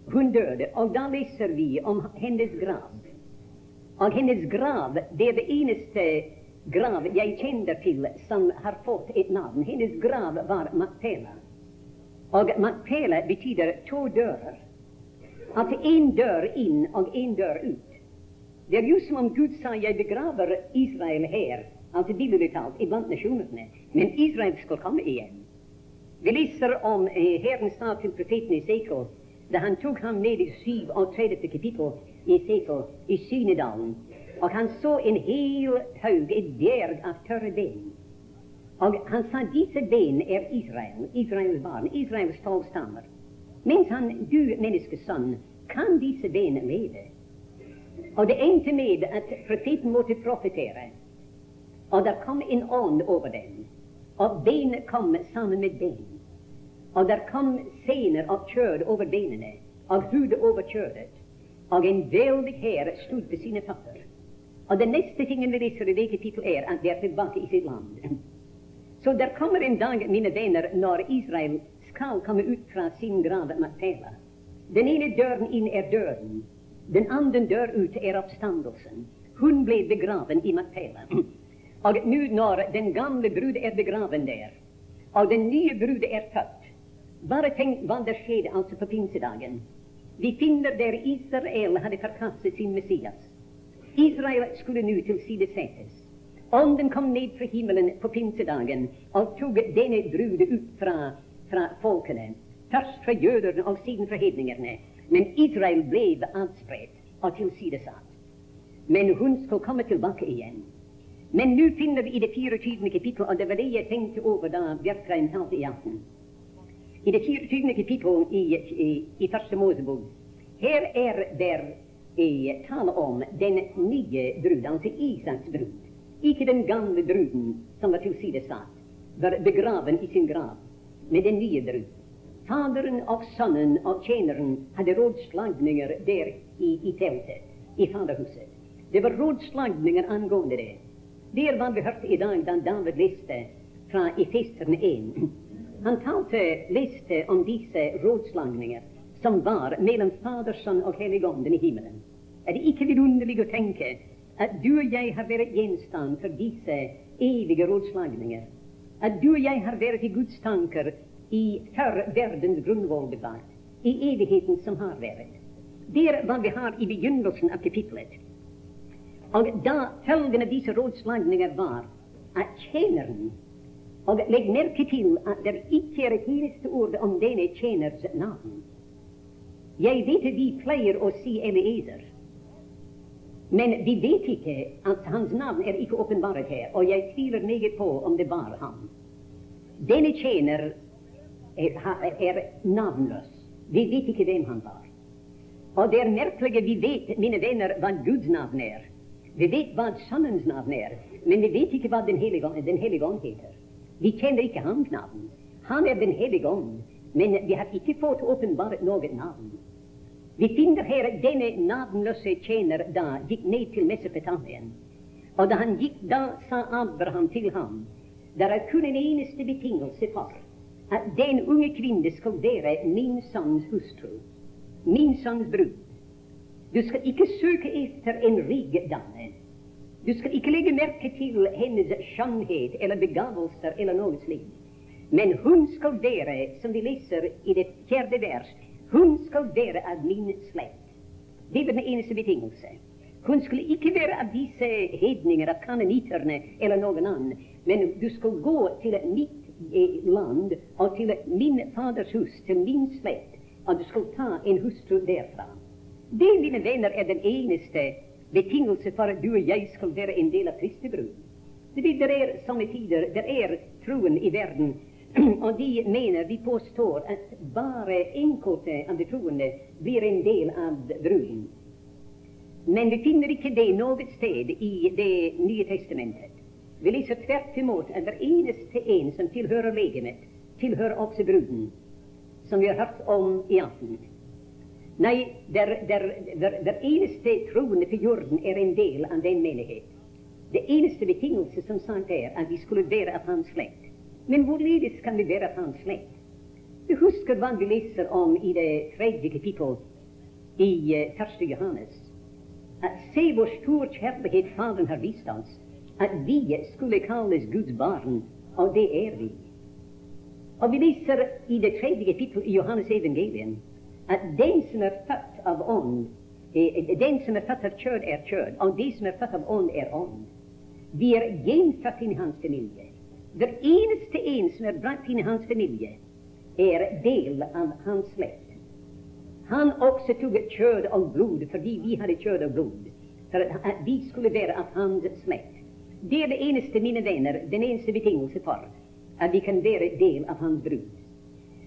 Hun døde, og da leser vi om hennes grav. Och hennes grav det är det enaste grav jag känner till, som har fått ett namn. Hennes grav var Makpela. Och Makpela betyder två dörrar. Att en dörr in och en dörr ut. Det är just som om Gud sa jag begraver Israel här, alltså bildligt talat, ibland nationerna. Men Israel ska komma igen. Vi läser om eh, Herren sa till profeten Esekiel där han tog honom ned i 7 och 30 kapitel, i Sekel, i Synedalen, och han såg en hel haug, ett berg av törre ben. Och han sa dessa ben är Israel, Israels barn, Israels tolv Men han, du människoson, kan dessa ben leva? Och det inte med att profeten måtte profetera. Och där kom en ond över dem. och ben kom samman med ben. och där kom senor av körd över benen och hud över kjødet. Og en veldig hær stod på sine føtter. Og den neste tingen vi leser i det kapittel, er at de er tilbake i sitt land. Så der kommer en dag, mine venner, når Israel skal komme ut fra sin grav Makpela. Den ene døren inn er døden. Den andre dør ut er oppstandelsen. Hun ble begraven i Makpela. Og nå når den gamle brud er begraven der, og den nye brud er født Bare tenk hva det skjedde altså på pinsedagen. Vi finner der Israel hadde forkastet sin Messias. Israel skulle nå tilsidesettes. Ånden kom ned fra himmelen på pinsedagen og tok denne brud ut fra, fra folkene. Først fra jøderne og siden fra hedningene. Men Israel ble adspredt og tilsidesatt. Men hun skulle komme tilbake igjen. Men nå finner vi i det 24. kapittel, og det var det jeg tenkte over da Bjerkreim talte i aften. I det tjugonde kapitlet i, i, i Första Mosebok, här är der eh, tal om den nye bruden, alltså Isaks brud. Icke den gamle bruden som var tillsidesatt, var begraven i sin grav, men den nye bruden, fadern och sonen och tjänaren, hade rådslagningar där i, i tältet, i faderhuset. Det var rådslagningar angående det. Det är vad vi hört i dag David läste från Efesierna 1. Han talte, leste om disse rådslagninger som var mellom Fader, Sønn og Helligånden i himmelen. Er det ikke vidunderlig å tenke at du og jeg har vært gjenstand for disse evige rådslagninger? At du og jeg har vært i Guds tanker i før verdens grunnvoll ble lagt, i evigheten som har vært. Det er hva vi har i begynnelsen av kapitlet. Og da følgende disse rådslagninger var at tjeneren Og legg merke til at det ikke er et eneste ord om denne tjeners navn. Jeg vet vi pleier å si Eliezer, men vi vet ikke at hans navn er ikke åpenbart her, og jeg tviler meget på om det var ham. Denne tjener er, er navnløs. Vi vet ikke hvem han var. Og det er merkelig vi vet, mine venner, hva Guds navn er. Vi vet hva Sønnens navn er, men vi vet ikke hva Den hellige ånd. Vi känner ikke hans navn. Han er Den hellige ånd, men vi har ikke fått åpenbart noe navn. Vi finner her denne navnløse tjener da gikk ned til Mesopotamien. Og da han gikk, da sa Abraham til ham det er kun en eneste betingelse for at den unge kvinne skal være min sønns hustru, min sønns brud. Du skal ikke søke etter en rik dame. Du ska icke lägga märke till hennes skönhet eller begavelser eller något slikt. Men hon ska vara, som vi läser i det fjärde vers, hon ska vara av min släkt. Det var den enaste betingelsen. Hon skulle icke vara av vissa hedningar, av kananiterna eller någon annan. men du ska gå till mitt eh, land och till min faders hus, till min släkt, och du ska ta en hustru därifrån. Det, mina vänner, är den enaste betingelse för att du och jag skulle vara en del av Kristi brud. Det er i tider, det är troen i världen, och de menar, de påstår, att bara enkelte av de troende blir en del av bruden. Men vi finner inte det något sted i Det Nya testamentet. Vi läser tvärt emot att hver eneste en som tillhör legemet, tillhör också bruden, som vi har hört om i aften. Nei, der, der, der, der eneste troende på jorden er en del av den menighet. Det eneste betingelse som sagt er at vi skulle være av hans slekt. Men hvorledes kan vi være av hans slekt? Du husker hva vi leser om i det tredje kapittel i uh, første Johannes. At se hvor stor kjærlighet Faderen har vist oss, at vi skulle kalles Guds barn, og det er vi. Og vi leser i det tredje kapittel i Johannes evangelium Att den som är född av ond eh, Den som är född av kjød, är kjød, och de som är född av ond är ond. Vi är gjenfødt in i hans familj. Den eneste en som är bragt in i hans familj är del av hans släkt. Han tog tok kjød av blod fördi vi hade kjød av blod, för att eh, vi skulle bära av hans släkt. Det är det eneste, mina vänner, den eneste betingelse för att vi kan bära del av hans brud.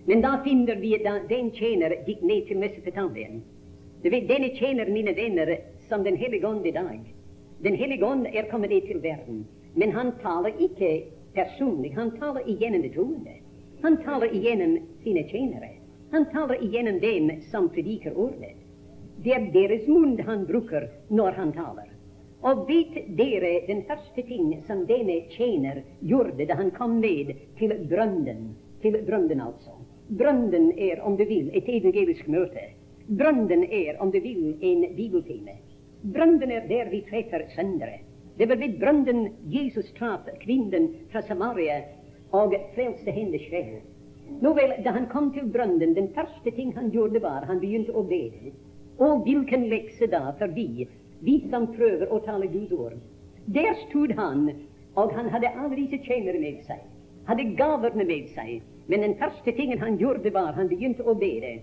Men da finner vi att den tjener gikk ned til Mesopotamien. Du vet, Denne tjänare, mina vänner, som Den helige Ande i dag. Den helige Ande är kommit ner till världen, men han talar icke personligt. Han talar igenom de troende. Han talar igenom sina tjänare. Han talar igenom dem som predikar ordet. Det är deras mun han brukar, när han talar. Och vet dere den första ting som denne tjänare gjorde då han kom ned till brunnen, till brunnen alltså. Brønnen är, om du vill, ett evangeliskt möte. Brønnen är, om du vill, en bibeltimme. Brønnen är där vi träffar sändare. Det var vid brønnen Jesus traf kvinnan från Samaria och frälste hennes själ. Nåväl, då han kom till brønnen, den första ting han gjorde, var han begynte att be. Och vilken läxa då för vi, vi som prövar att tala Guds ord. Där stod han, och han hade alla disse tjänare med sig. Hade gavarna med sig. Men den første tingen han gjorde, var han begynte å bede.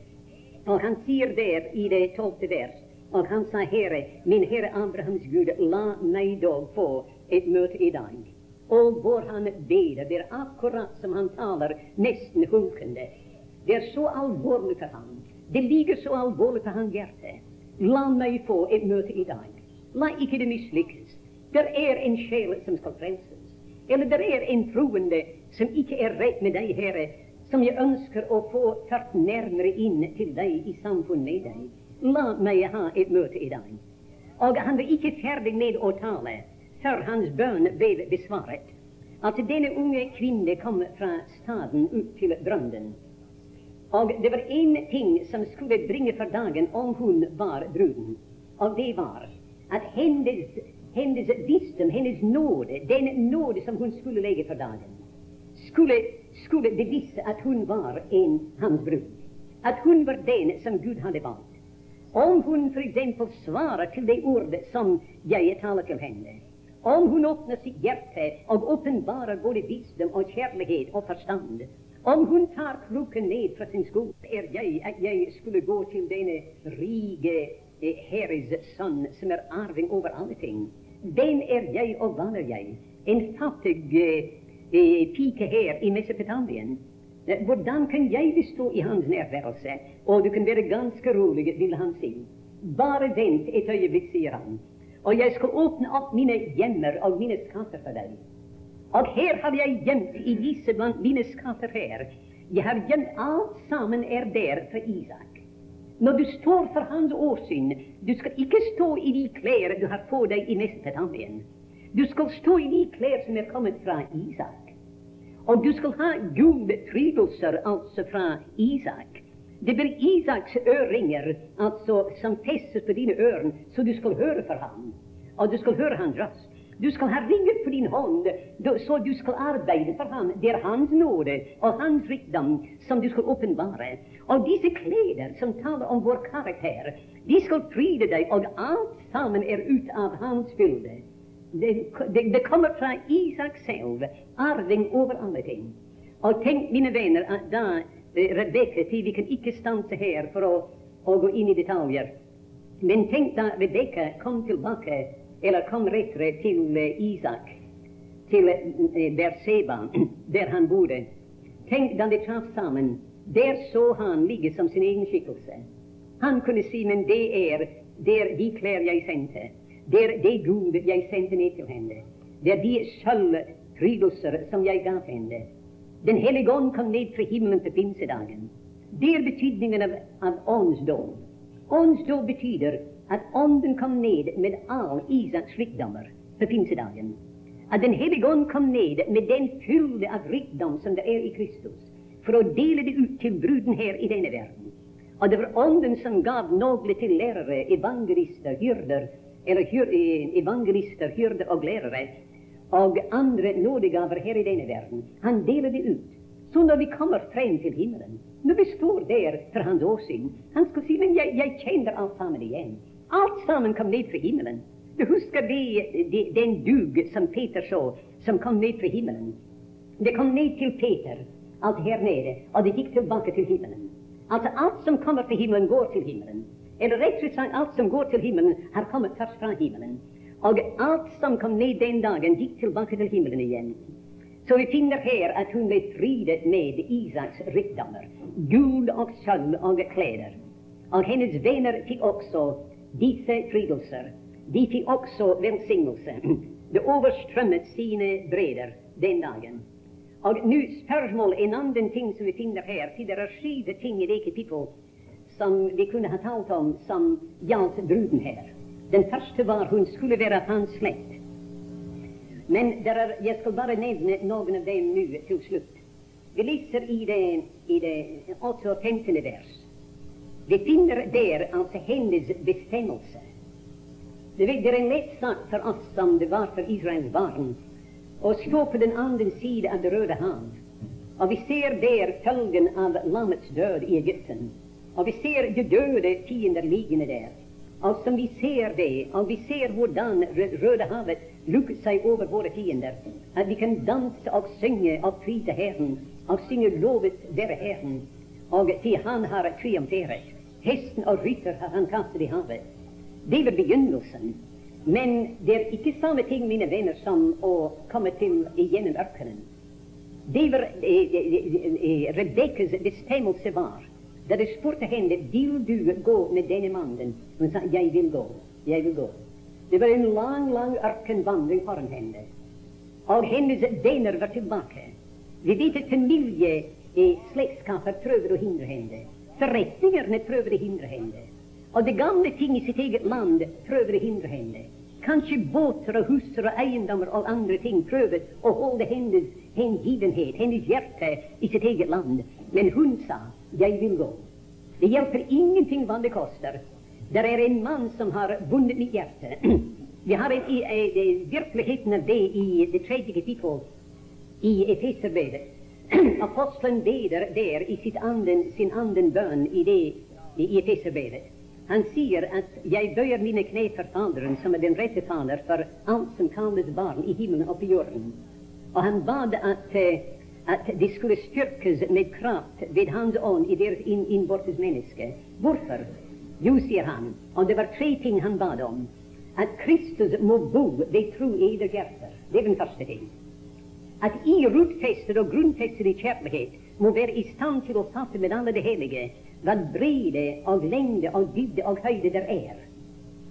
Og han sier der i det vers, og han sa, Herre, min Herre Abrahams Gud, la meg dog få et møte i dag. Og hvor han beder, det er akkurat som han nesten hulkende. Det er så alvorlig for ham. Det ligger så alvorlig på hans. La meg få et møte i dag. La ikke det mislykkes. Det er en. Eller det er en troende som ikke er rett med deg, Herre, som jeg ønsker å få fört nærmere inn til deg i samfunn med deg. La meg ha et møte i dag. Og han var ikke ferdig med å tale før hans bønn ble besvaret. Altså, denne unge kvinne kom fra staden ut til brønnen. Og det var én ting som skulle bringe for dagen om hun var bruden. Og det var at hennes, hennes visdom, hennes nåde, den nåde som hun skulle legge for dagen, skulle, skulle bevise at hun var en hans brud. At hun var den som Gud hadde valgt. Om hun f.eks. svarer til det ordet som jeg taler til henne, om hun åpner sitt hjerte og åpenbarer både visdom og kjærlighet og forstand, om hun tar kroken ned fra sin sko, er jeg at jeg skulle gå til denne rike eh, Herres sønn, som er arving over alle vem är jag och vad är jag? En fattig eh, eh pike här i Mesopotamien. Eh, hvordan kan jag bestå i hans närvaro? Och du kan vara ganska rolig, vill han se. Bara vänt ett ögonblick, säger han, Och jag ska öppna upp mina gömmor och mina skatter för dig. Och här har jag gömt i disse bland mina skatter här. Jag har gömt allt samman är där för Isak. När du står för hans åsyn, du ska icke stå i de kläder du har på dig i Mesopotamien. Du ska stå i de kläder som är kommet från Isak. Och du ska ha gode alltså från Isak. Det blir Isaks ørringer, alltså som fästes på dina öron, så du ska höra för honom. Och du ska höra hans röst. Du skal ha ringer på din hånd, så du skal arbeide for ham. Det er hans nåde og hans rikdom som du skal åpenbare. Og disse klær som taler om vår karakter, de skal pryde deg, og alt sammen er ut av hans fylde. Det, det, det kommer fra Isak selv, arving over alle ting. Og tenk, mine venner, at da eh, Rebekka til Vi kan ikke stanse her for å, å gå inn i detaljer. Men tenk da Rebekka kom tilbake, eller kom rättare till eh, Isak, till eh, eh, Berseba, där han bodde. Tänk, när de traf samman, där såg han ligga som sin egen skickelse. Han kunde se, men det är, där de klär jag sände, där det gode jag sände ner till henne. där de sköldprydelser som jag gav henne. Den helige Ande kom ned från himlen på pinsedagen. Det är betydningen av, av åndsdåp. Åndsdåp betyder att ånden kom ned med all Isaks rikdomar på pinsedagen. Att Den helige ånd kom ned med den fyllde av rikdom som det är i Kristus, för att dela det ut till bruden här i denna världen. Och det var Anden som gav några till lärare, evangelister, hyrder, eller hyr, eh, evangelister, hyrder och lärare, och andra nådegaver här i denna världen. Han delade det ut. Så när vi kommer fram till himmelen, när vi står där för hans åsyn, han ska säga, men jag, jag känner allt alt igen. Allt sammen kom ned fra himmelen. Du husker det, det, den dug som Peter så, som kom ned fra himmelen. Det kom ned til Peter, alt her nede, og det gikk tilbake til himmelen. Altså alt som kommer till himmelen, går til himmelen. Eller rett og slett alt som går til himmelen, har kommet først fra himmelen. Og alt som kom ned den dagen, gikk tilbake til himmelen igjen. Så vi finner her at hun ble frydet med Isaks rikdommer, guld og sølv og klær. Og hennes venner fikk også disse frydelser. De fikk også velsignelse. Det overstrømmet sine breder den dagen. Og nå spørsmål en annen ting som vi finner her, for det er syv ting i det kapittel som vi kunne ha talt om som gjaldt bruden her. Den første var hun skulle være hans slekt. Men er, jeg skal bare nevne noen av dem nå til slutt. Vi leser i det, i det 58. vers. Vi finner der altså hennes bestemmelse. Det er en lett sak for oss som det var for Israels barn og stå på den andre side av Det røde hav. Og vi ser der følgen av lammets død i Egypten. Og vi ser de døde fiender liggende der. Og som vi ser det, og vi ser hvordan Rødehavet lukker seg over våre fiender, at vi kan danse og synge og prise Herren, og synge lovet være Herren, og til Han har triumfert. Hesten og rytter har han kastet i havet. Det var begynnelsen. Men det er ikke samme ting, mine venner, som å komme til igjennom ørkenen. Det var eh, eh, eh, Rebekkas bestemmelse var da de spurte henne vil du gå med denne mannen. Hun sa jeg vil gå. Jeg vil gå. Det var en lang, lang ørkenvandring foran henne. Og hennes venner var tilbake. Vi vet at familieslektskaper prøver å hindre henne. Förrättningarna prövade hindra henne. Och de gamla ting i sitt eget land prövade hindra henne. Kanske båtar och huser och egendomar och andra ting prövades och hållde hennes hängivenhet, hennes hjärta i sitt eget land. Men hon sa jag vill gå'. Det hjälper ingenting vad det kostar. Där är en man som har bundit mitt hjärta. Vi har en, i, eh, eh, i, verkligheten av det i det tredje kapitlet i Efesierbrevet. Apostelen beder der i sitt anden, sin anden bønn i det i Efeserbrevet. Han sier at 'jeg bøyer mine kne for Faderen, som er den rette Fader for alt som kalles barn i himmelen og på jorden'. Og han bad at, eh, at de skulle styrkes med kraft ved Hans ånd i deres inn, innvortes menneske. Hvorfor? Jo, sier han, og det var tre ting han bad om. At Kristus må bo ved tro i deres hjerter. Det er den første ting. At I rotfestet og grundfäster i kjærlighet må være i stand til å fatte med alle det hellige hva brede og lengde og dybde og høyde der er.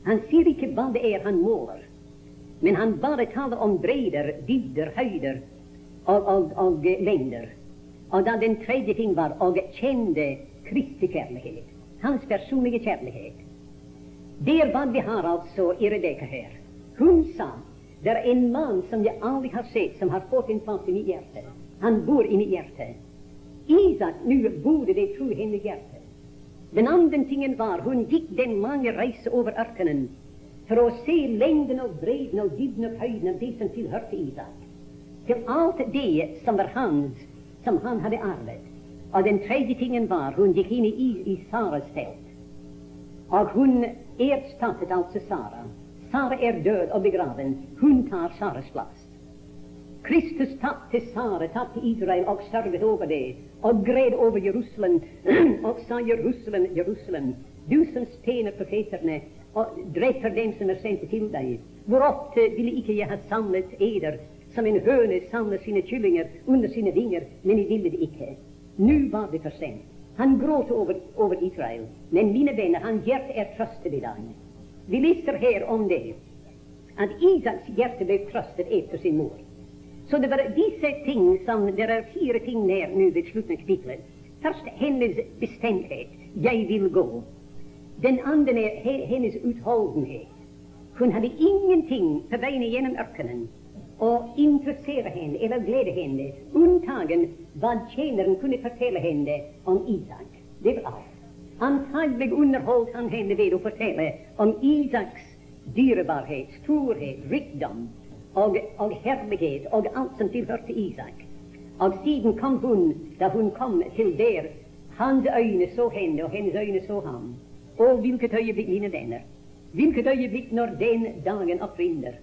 Han sier ikke hva det er han måler, men han bare taler om breder, dybder, høyder og, og, og lengder. Og da den tredje ting var och kände Kristi kjærlighet, hans personlige kjærlighet. Det er hva vi har altså i Rebekka her. Hun sa er en mann som jeg aldri har sett, som har fått en plass i mitt hjerte. Han bor i mitt hjerte. Isak nå bodde det tro i hennes hjerte. Den andre tingen var hun gikk den lange reise over ørkenen for å se lengden og bredden og dybden og høyden av det som tilhørte Isak. Til alt det som var hans, som han hadde arvet. Og den tredje tingen var hun gikk inn i, i Saras felt. Og hun erstattet altså Sara. Sara er død og begraven. Hun tar Saras plass. Kristus tapte Sara, tapte Israel og sørget over det, og gred over Jerusalem og sa Jerusalem, Jerusalem, du som stener profeterne og dreper dem som er sendt til deg. Hvor ofte ville ikke jeg ha samlet eder som en høne samler sine kyllinger under sine vinger, men jeg ville det ikke. Nå var det for sent. Han gråt over, over Israel, men mine venner, hans hjerte er trøstet i dag. Vi läser här om det, att Isaks hjärta blev tröstat efter sin mor. Så det var dessa ting som Det är fyra ting där nu vid slutten av kapitlet. Först hennes bestämdhet. Jag vill gå. Den andra är hennes uthållighet. Hon hade ingenting på vägen genom öknen och interessere henne eller glädja henne, undtagen vad tjänaren kunde förtälla henne om Isak. Det var allt. Antagelig underholdt han henne vid att fortälla om Isaks dyrbarhet, storhet, rikdom, och, och härlighet och allt som tillhörde Isak. Och sedan kom hon, där hon kom till där, hans ögon så henne, och hennes ögon så han. Och vilket ögonblick, mina vänner! Vilket ögonblick, när den dagen upprinner.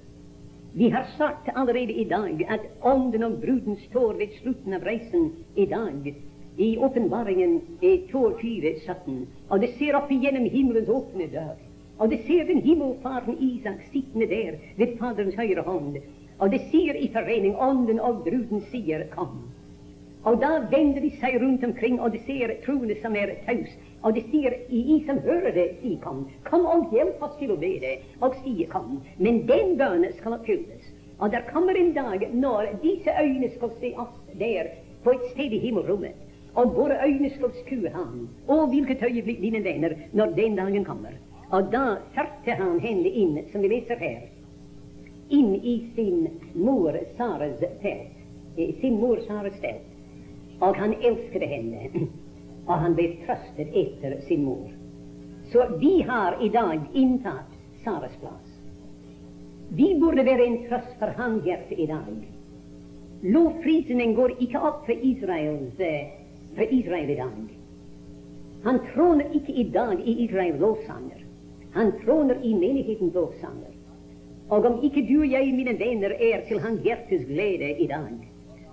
Vi har sagt allerede i dag om den og bruden står vid slutet av resan i dag. I åpenbaringen 22, 17. Og det ser opp igjennom himmelens åpne dør. Och de ser den himmelfaren Isak sittande där vid Faderns högra hand. Och de ser i förening anden och bruden säger kom. Och då vänder de sig runt omkring och de ser troende som är taus. Och de ser i som hör det, si kom. Kom och hjälp oss till att be Och si kom. Men den bönen skall uppfyllas. Och där kommer en dag när dessa ögon skall se oss där på ett sted i himmelrummet. Och våra ögon skall skue han. Och vilket ögonblick, mina vänner, när den dagen kommer. Och då förde han henne in, som vi läser här, in i sin mor Saras tält, sin mor Saras tält. Och han älskade henne. Och han blev tröstad efter sin mor. Så vi har idag intagit Saras plats. Vi borde vara en tröst för hans hjärta idag. Lovprisningen går icke upp för Israels, eh, för Israel idag. Han tronar icke idag i Israels lovsånger. Han tronar i menighetens lovsånger. Och om icke du och jag, mina vänner, är till hans hjärtes glädje idag,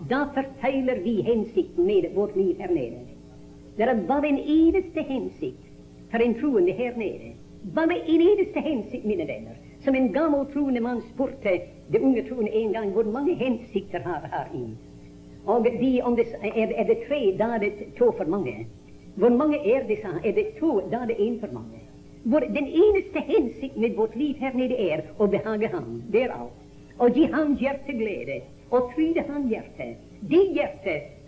då förfeilar vi hänsikten med vårt liv här nere. Det är bara en eneste hänsikt för en troende här nere. Bara en eneste hänsikt, mina vänner. Som en gammal troende man spurte de unge troende en gång, hur många hänsikter har har in? Och de, om det är, är det tre, då är det två för många. Hur många är det, så? Är det två, då är det den enaste hänsikt med vårt liv här nere är att behaga han, det är allt. Och ge han hjärteglädje och fryda han hjärte. Det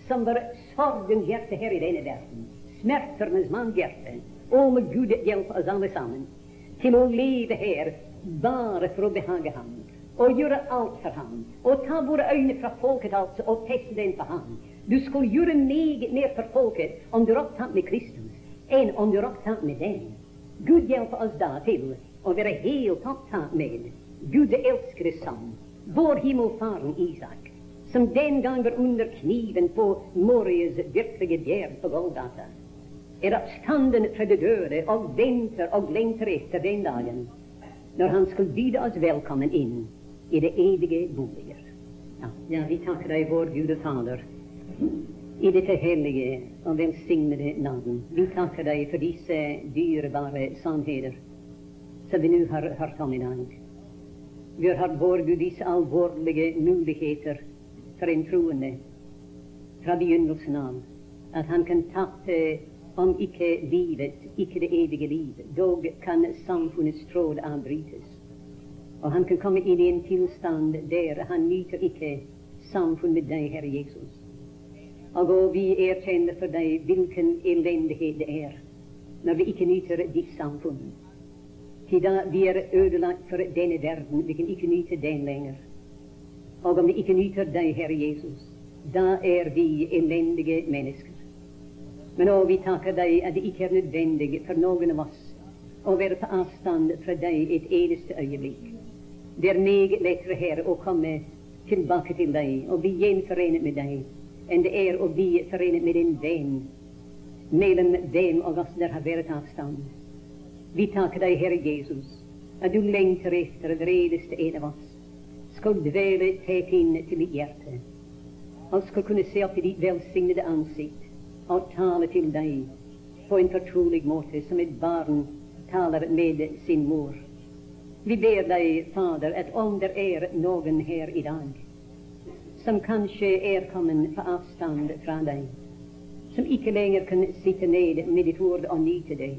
som var sorgens hjärte här i denna världen. Smärtornas mans hjärte. Och må Gud hjälpa oss allesammans till att leva här bara för och göra allt för han och ta våra ögon från folket alltså och fästa den på han. Du skulle göra mycket mer för folket om du är upptagen med Kristus än om du är upptagen med den. Gud hjälper oss då till att vara helt upptagen med Gud älskade son, vår himmelfaren Isak, som den var under kniven på Morias virkliga bjärg på Golgata, är uppstånden från de döda och väntar och längtar efter den dagen. När han skulle bjuda oss välkommen in i det eviga boet. Ja, ja, vi tackar dig, vår Gud och Fader, i detta helige och välsignade namn. Vi tackar dig för dessa dyrbara sannheter som vi nu har hört om idag. Vi har hört, vår Gud, dessa allvarliga möjligheter för en troende från begynnelsen av, att han kan tappa om icke livet, icke det eviga livet, då kan samfundets tråd avbrytas. Och han kan komma in i en tillstånd där han nyter icke samfund med dig, Herre Jesus. Och vi erkänner för dig vilken eländighet det är när vi icke nyter ditt samfund. Ty vi är ödelagt för denna världen, vi kan icke nyta den längre. Och om vi icke nyter dig, Herre Jesus, då är vi eländiga människor. Men å, vi tackar dig att det icke är nödvändigt för någon av oss att vara på avstånd från dig ett enaste ögonblick. Det är mycket lättare, Herre, att komma tillbaka till dig och bli genförenad med dig än det är att bli förenad med en vän mellan dem och oss där har varit avstånd. Vi tackar dig, Herre Jesus, att du längtar efter att redaste en av oss ska dväla tätt in till ditt hjärta och ska kunna se upp i ditt välsignade ansikte och tala till dig på en förtrolig måte som ett barn talar med sin mor. Vi ber dig, Fader, att om det är någon här idag som kanske är kommen på avstånd från dig, som icke längre kan sitta ned med ditt ord och njuta dig,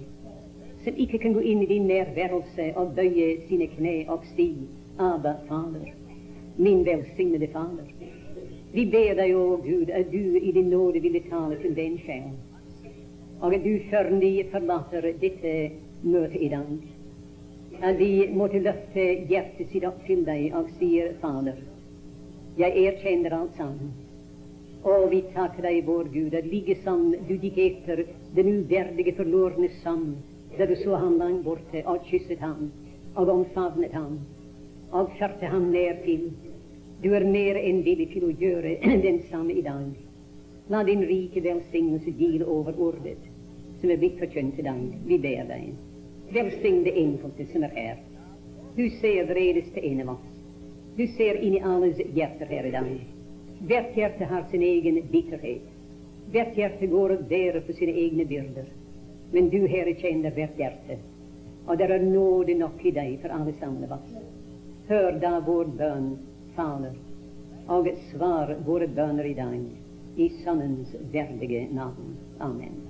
som icke kan gå in i din närvarelse och böja sina knä och säga Abba, Fader, min välsignade Fader. Vi ber dig, o Gud, att du i din nåd ville tala till den själ och att du förny förlåter detta möte idag. Att vi måtte löfte hjärtat sitt upp till dig och säger Fader, jag erkänner alltsammans. Och vi tackar dig, vår Gud, att liksom du gick efter den uvärdige förlorne sam, där du såg han långt borta och kysset han och omfamnade han och förde han ner till. Du är mer än villig till att göra i idag. Låt din rike välsignelse gila över ordet som är blivit förkynt idag. Vi ber dig. Välsign det enkelte som är här. Du ser redes till en av oss. Du ser in i allas hjärtan här idag. Vart hjärta har sin egen bitterhet. Vart hjärta går och bär på sina egna bördor. Men du, Herre, känner vart hjärta. Og det er nåde nok i deg for alle sammen av oss. Hør da vår bønn, Fader, og svar våre bønner i dag, i Sønnens verdige navn. Amen.